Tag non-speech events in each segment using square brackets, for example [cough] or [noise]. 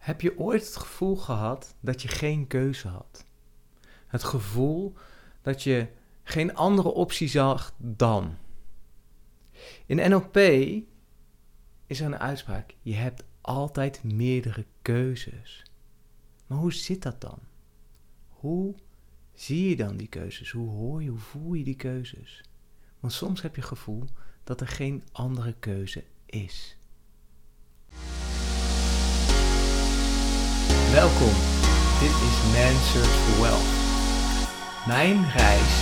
Heb je ooit het gevoel gehad dat je geen keuze had? Het gevoel dat je geen andere optie zag dan. In NLP is er een uitspraak: je hebt altijd meerdere keuzes. Maar hoe zit dat dan? Hoe zie je dan die keuzes? Hoe hoor je, hoe voel je die keuzes? Want soms heb je het gevoel dat er geen andere keuze is. Welkom, dit is Man Search for Wealth. Mijn reis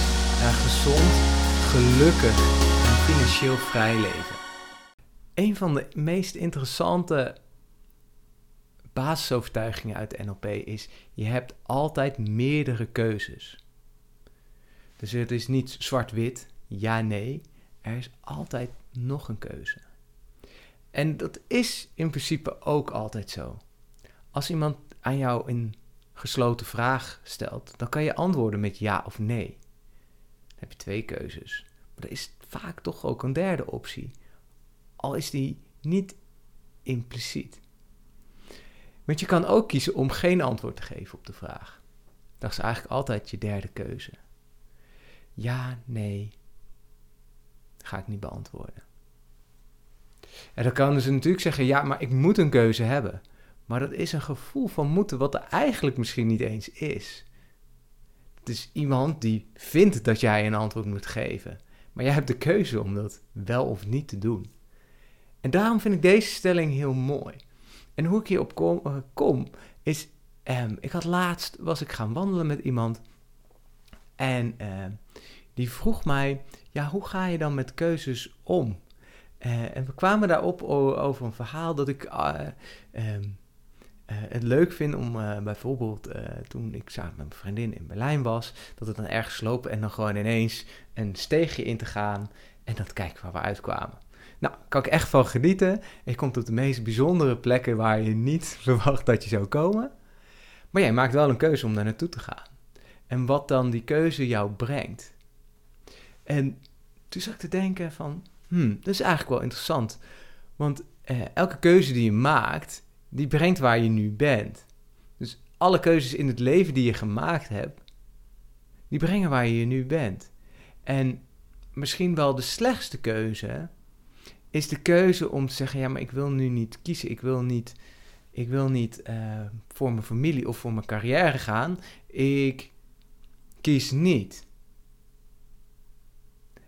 naar gezond, gelukkig en financieel vrij leven. Een van de meest interessante basisovertuigingen uit de NLP is: je hebt altijd meerdere keuzes. Dus het is niet zwart-wit, ja, nee. Er is altijd nog een keuze. En dat is in principe ook altijd zo. Als iemand aan jou een gesloten vraag stelt, dan kan je antwoorden met ja of nee. Dan heb je twee keuzes. Maar er is vaak toch ook een derde optie. Al is die niet impliciet. Want je kan ook kiezen om geen antwoord te geven op de vraag. Dat is eigenlijk altijd je derde keuze. Ja, nee, ga ik niet beantwoorden. En dan kan ze natuurlijk zeggen, ja, maar ik moet een keuze hebben. Maar dat is een gevoel van moeten wat er eigenlijk misschien niet eens is. Het is iemand die vindt dat jij een antwoord moet geven. Maar jij hebt de keuze om dat wel of niet te doen. En daarom vind ik deze stelling heel mooi. En hoe ik hierop kom, uh, kom is, um, ik had laatst, was ik gaan wandelen met iemand. En uh, die vroeg mij, ja, hoe ga je dan met keuzes om? Uh, en we kwamen daarop over een verhaal dat ik um, uh, het leuk vind om uh, bijvoorbeeld uh, toen ik samen met mijn vriendin in Berlijn was, dat het dan ergens lopen en dan gewoon ineens een steegje in te gaan en dat kijken waar we uitkwamen. Nou, kan ik echt van genieten. Je komt op de meest bijzondere plekken waar je niet [laughs] verwacht dat je zou komen. Maar jij maakt wel een keuze om daar naartoe te gaan. En wat dan die keuze jou brengt. En toen zat ik te denken van, hmm, dat is eigenlijk wel interessant. Want elke keuze die je maakt, die brengt waar je nu bent. Dus alle keuzes in het leven die je gemaakt hebt, die brengen waar je nu bent. En misschien wel de slechtste keuze is de keuze om te zeggen: ja, maar ik wil nu niet kiezen. Ik wil niet, ik wil niet uh, voor mijn familie of voor mijn carrière gaan. Ik kies niet.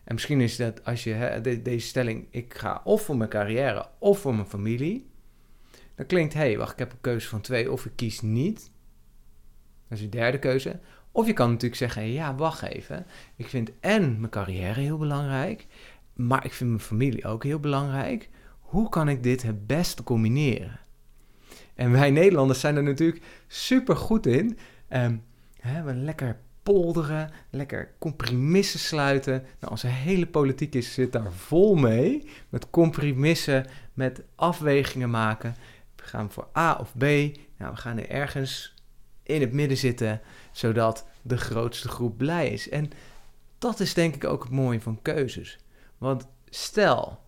En misschien is dat als je hè, de, deze stelling: ik ga of voor mijn carrière of voor mijn familie dan klinkt, hé, hey, wacht, ik heb een keuze van twee of ik kies niet. Dat is de derde keuze. Of je kan natuurlijk zeggen, ja, wacht even. Ik vind en mijn carrière heel belangrijk, maar ik vind mijn familie ook heel belangrijk. Hoe kan ik dit het beste combineren? En wij Nederlanders zijn er natuurlijk super goed in. Um, hè, we lekker polderen, lekker compromissen sluiten. Nou, onze hele politiek is, zit daar vol mee. Met compromissen, met afwegingen maken. Gaan we voor A of B? Nou, we gaan er ergens in het midden zitten, zodat de grootste groep blij is. En dat is denk ik ook het mooie van keuzes. Want stel,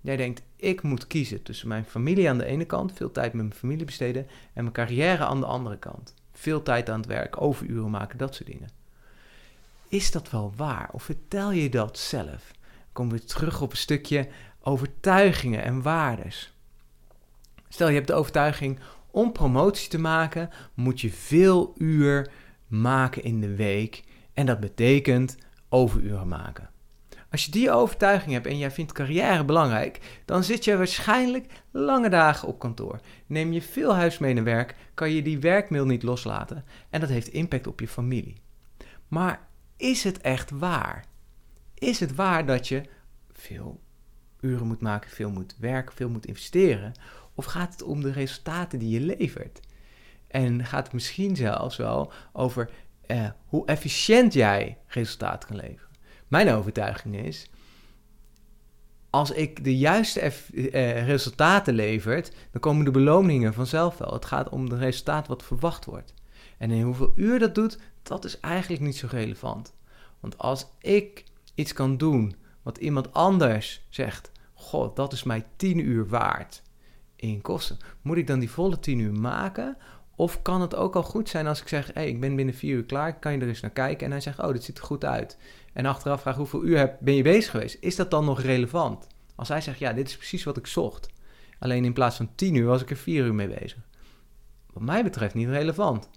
jij denkt, ik moet kiezen tussen mijn familie aan de ene kant, veel tijd met mijn familie besteden, en mijn carrière aan de andere kant. Veel tijd aan het werk, overuren maken, dat soort dingen. Is dat wel waar? Of vertel je dat zelf? Dan komen we terug op een stukje overtuigingen en waardes. Stel je hebt de overtuiging om promotie te maken, moet je veel uur maken in de week. En dat betekent overuren maken. Als je die overtuiging hebt en jij vindt carrière belangrijk, dan zit je waarschijnlijk lange dagen op kantoor. Neem je veel huis mee naar werk, kan je die werkmail niet loslaten en dat heeft impact op je familie. Maar is het echt waar? Is het waar dat je veel uren moet maken, veel moet werken, veel moet investeren of gaat het om de resultaten die je levert? En gaat het misschien zelfs wel over eh, hoe efficiënt jij resultaten kan leveren? Mijn overtuiging is, als ik de juiste eh, resultaten levert, dan komen de beloningen vanzelf wel. Het gaat om het resultaat wat verwacht wordt. En in hoeveel uur dat doet, dat is eigenlijk niet zo relevant. Want als ik iets kan doen wat iemand anders zegt, god, dat is mij 10 uur waard in kosten. Moet ik dan die volle 10 uur maken? Of kan het ook al goed zijn als ik zeg: hey, ik ben binnen 4 uur klaar, kan je er eens naar kijken? En hij zegt: Oh, dit ziet er goed uit. En achteraf vraag hoeveel uur heb, ben je bezig geweest? Is dat dan nog relevant? Als hij zegt: Ja, dit is precies wat ik zocht. Alleen in plaats van 10 uur was ik er 4 uur mee bezig. Wat mij betreft niet relevant.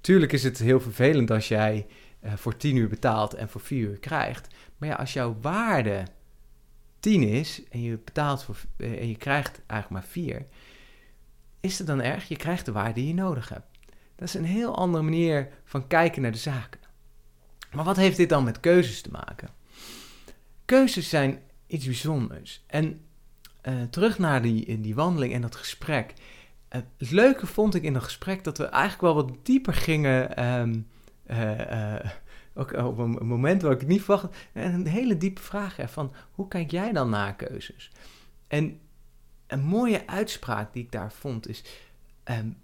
Tuurlijk is het heel vervelend als jij uh, voor 10 uur betaalt en voor 4 uur krijgt. Maar ja, als jouw waarde 10 is en je betaalt voor, uh, en je krijgt eigenlijk maar 4, is het dan erg? Je krijgt de waarde die je nodig hebt. Dat is een heel andere manier van kijken naar de zaken. Maar wat heeft dit dan met keuzes te maken? Keuzes zijn iets bijzonders. En uh, terug naar die, die wandeling en dat gesprek. Het leuke vond ik in dat gesprek dat we eigenlijk wel wat dieper gingen. Um, uh, ook op een moment waar ik niet verwacht. En een hele diepe vraag van hoe kijk jij dan naar keuzes? En een mooie uitspraak die ik daar vond is: um,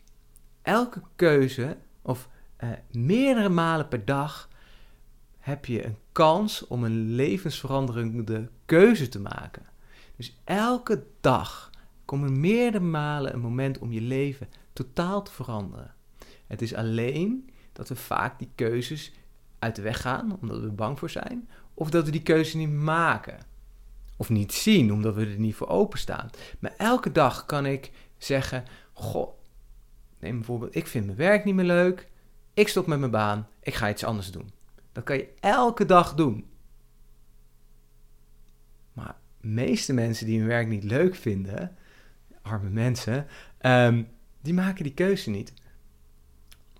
elke keuze, of uh, meerdere malen per dag, heb je een kans om een levensveranderende keuze te maken. Dus elke dag komt er meerdere malen een moment om je leven totaal te veranderen. Het is alleen dat we vaak die keuzes uit de weg gaan, omdat we bang voor zijn, of dat we die keuze niet maken. Of niet zien, omdat we er niet voor openstaan. Maar elke dag kan ik zeggen: Goh, neem bijvoorbeeld, ik vind mijn werk niet meer leuk. Ik stop met mijn baan. Ik ga iets anders doen. Dat kan je elke dag doen. Maar de meeste mensen die hun werk niet leuk vinden, arme mensen, ehm, die maken die keuze niet.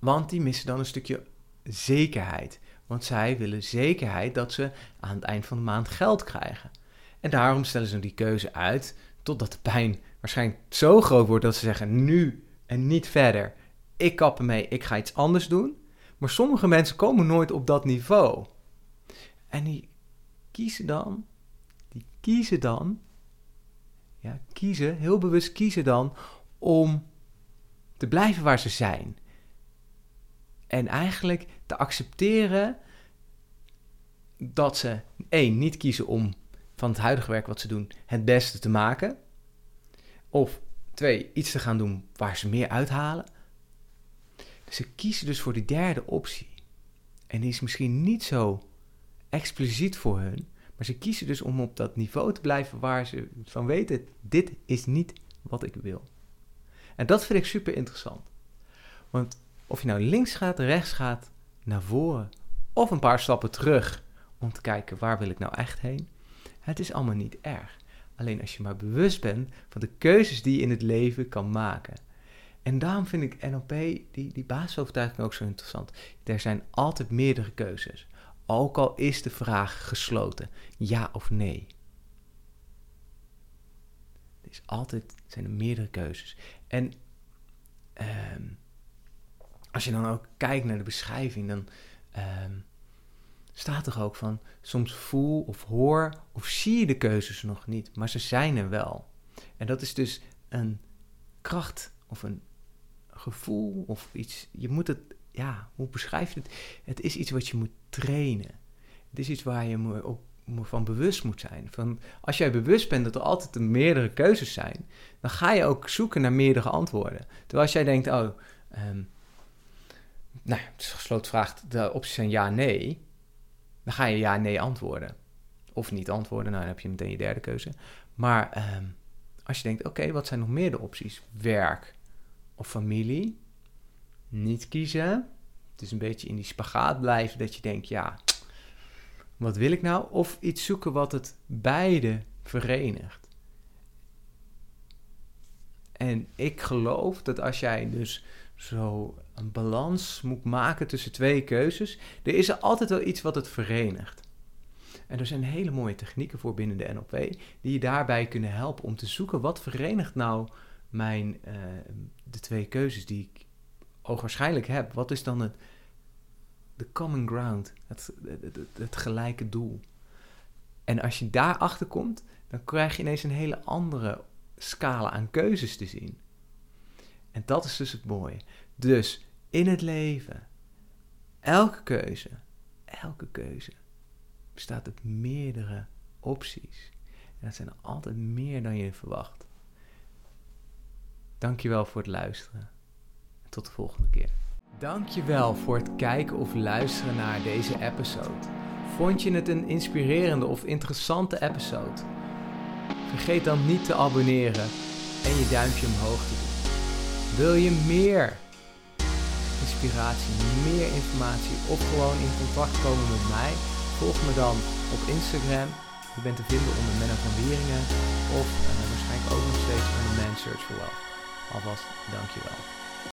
Want die missen dan een stukje zekerheid. Want zij willen zekerheid dat ze aan het eind van de maand geld krijgen. En daarom stellen ze die keuze uit totdat de pijn waarschijnlijk zo groot wordt dat ze zeggen nu en niet verder. Ik kap ermee, ik ga iets anders doen. Maar sommige mensen komen nooit op dat niveau. En die kiezen dan, die kiezen dan, ja, kiezen, heel bewust kiezen dan om te blijven waar ze zijn. En eigenlijk te accepteren dat ze één niet kiezen om van het huidige werk wat ze doen het beste te maken. Of twee, iets te gaan doen waar ze meer uithalen. Dus ze kiezen dus voor die derde optie. En die is misschien niet zo expliciet voor hun, maar ze kiezen dus om op dat niveau te blijven waar ze van weten: dit is niet wat ik wil. En dat vind ik super interessant. Want of je nou links gaat, rechts gaat, naar voren of een paar stappen terug om te kijken waar wil ik nou echt heen, het is allemaal niet erg. Alleen als je maar bewust bent van de keuzes die je in het leven kan maken. En daarom vind ik NLP, die, die basisovertuiging ook zo interessant. Er zijn altijd meerdere keuzes. Ook al is de vraag gesloten, ja of nee. Er is altijd, zijn er meerdere keuzes. En ehm, als je dan ook kijkt naar de beschrijving, dan ehm, staat er ook van soms voel of hoor of zie je de keuzes nog niet, maar ze zijn er wel. En dat is dus een kracht of een gevoel of iets. Je moet het, ja, hoe beschrijf je het? Het is iets wat je moet trainen. Het is iets waar je op, van bewust moet zijn. Van, als jij bewust bent dat er altijd meerdere keuzes zijn, dan ga je ook zoeken naar meerdere antwoorden. Terwijl als jij denkt, oh, um, nou, gesloten vraag, de opties zijn ja, nee dan ga je ja, nee antwoorden. Of niet antwoorden, nou dan heb je meteen je derde keuze. Maar ehm, als je denkt, oké, wat zijn nog meer de opties? Werk of familie? Niet kiezen. Het is een beetje in die spagaat blijven dat je denkt, ja, wat wil ik nou? Of iets zoeken wat het beide verenigt. En ik geloof dat als jij dus zo een balans moet maken tussen twee keuzes, er is er altijd wel iets wat het verenigt. En er zijn hele mooie technieken voor binnen de NLP die je daarbij kunnen helpen om te zoeken wat verenigt nou mijn, uh, de twee keuzes die ik ogenschijnlijk heb. Wat is dan het de common ground, het, het, het, gelijke doel? En als je daarachter komt, dan krijg je ineens een hele andere scala aan keuzes te zien. En dat is dus het mooie. Dus in het leven, elke keuze, elke keuze bestaat uit meerdere opties. En dat zijn er altijd meer dan je verwacht. Dankjewel voor het luisteren. Tot de volgende keer. Dankjewel voor het kijken of luisteren naar deze episode. Vond je het een inspirerende of interessante episode? Vergeet dan niet te abonneren en je duimpje omhoog te doen. Wil je meer inspiratie, meer informatie of gewoon in contact komen met mij? Volg me dan op Instagram. Je bent te vinden onder Menno van Wieringen of uh, waarschijnlijk ook nog steeds onder Man Search for. Alvast dankjewel.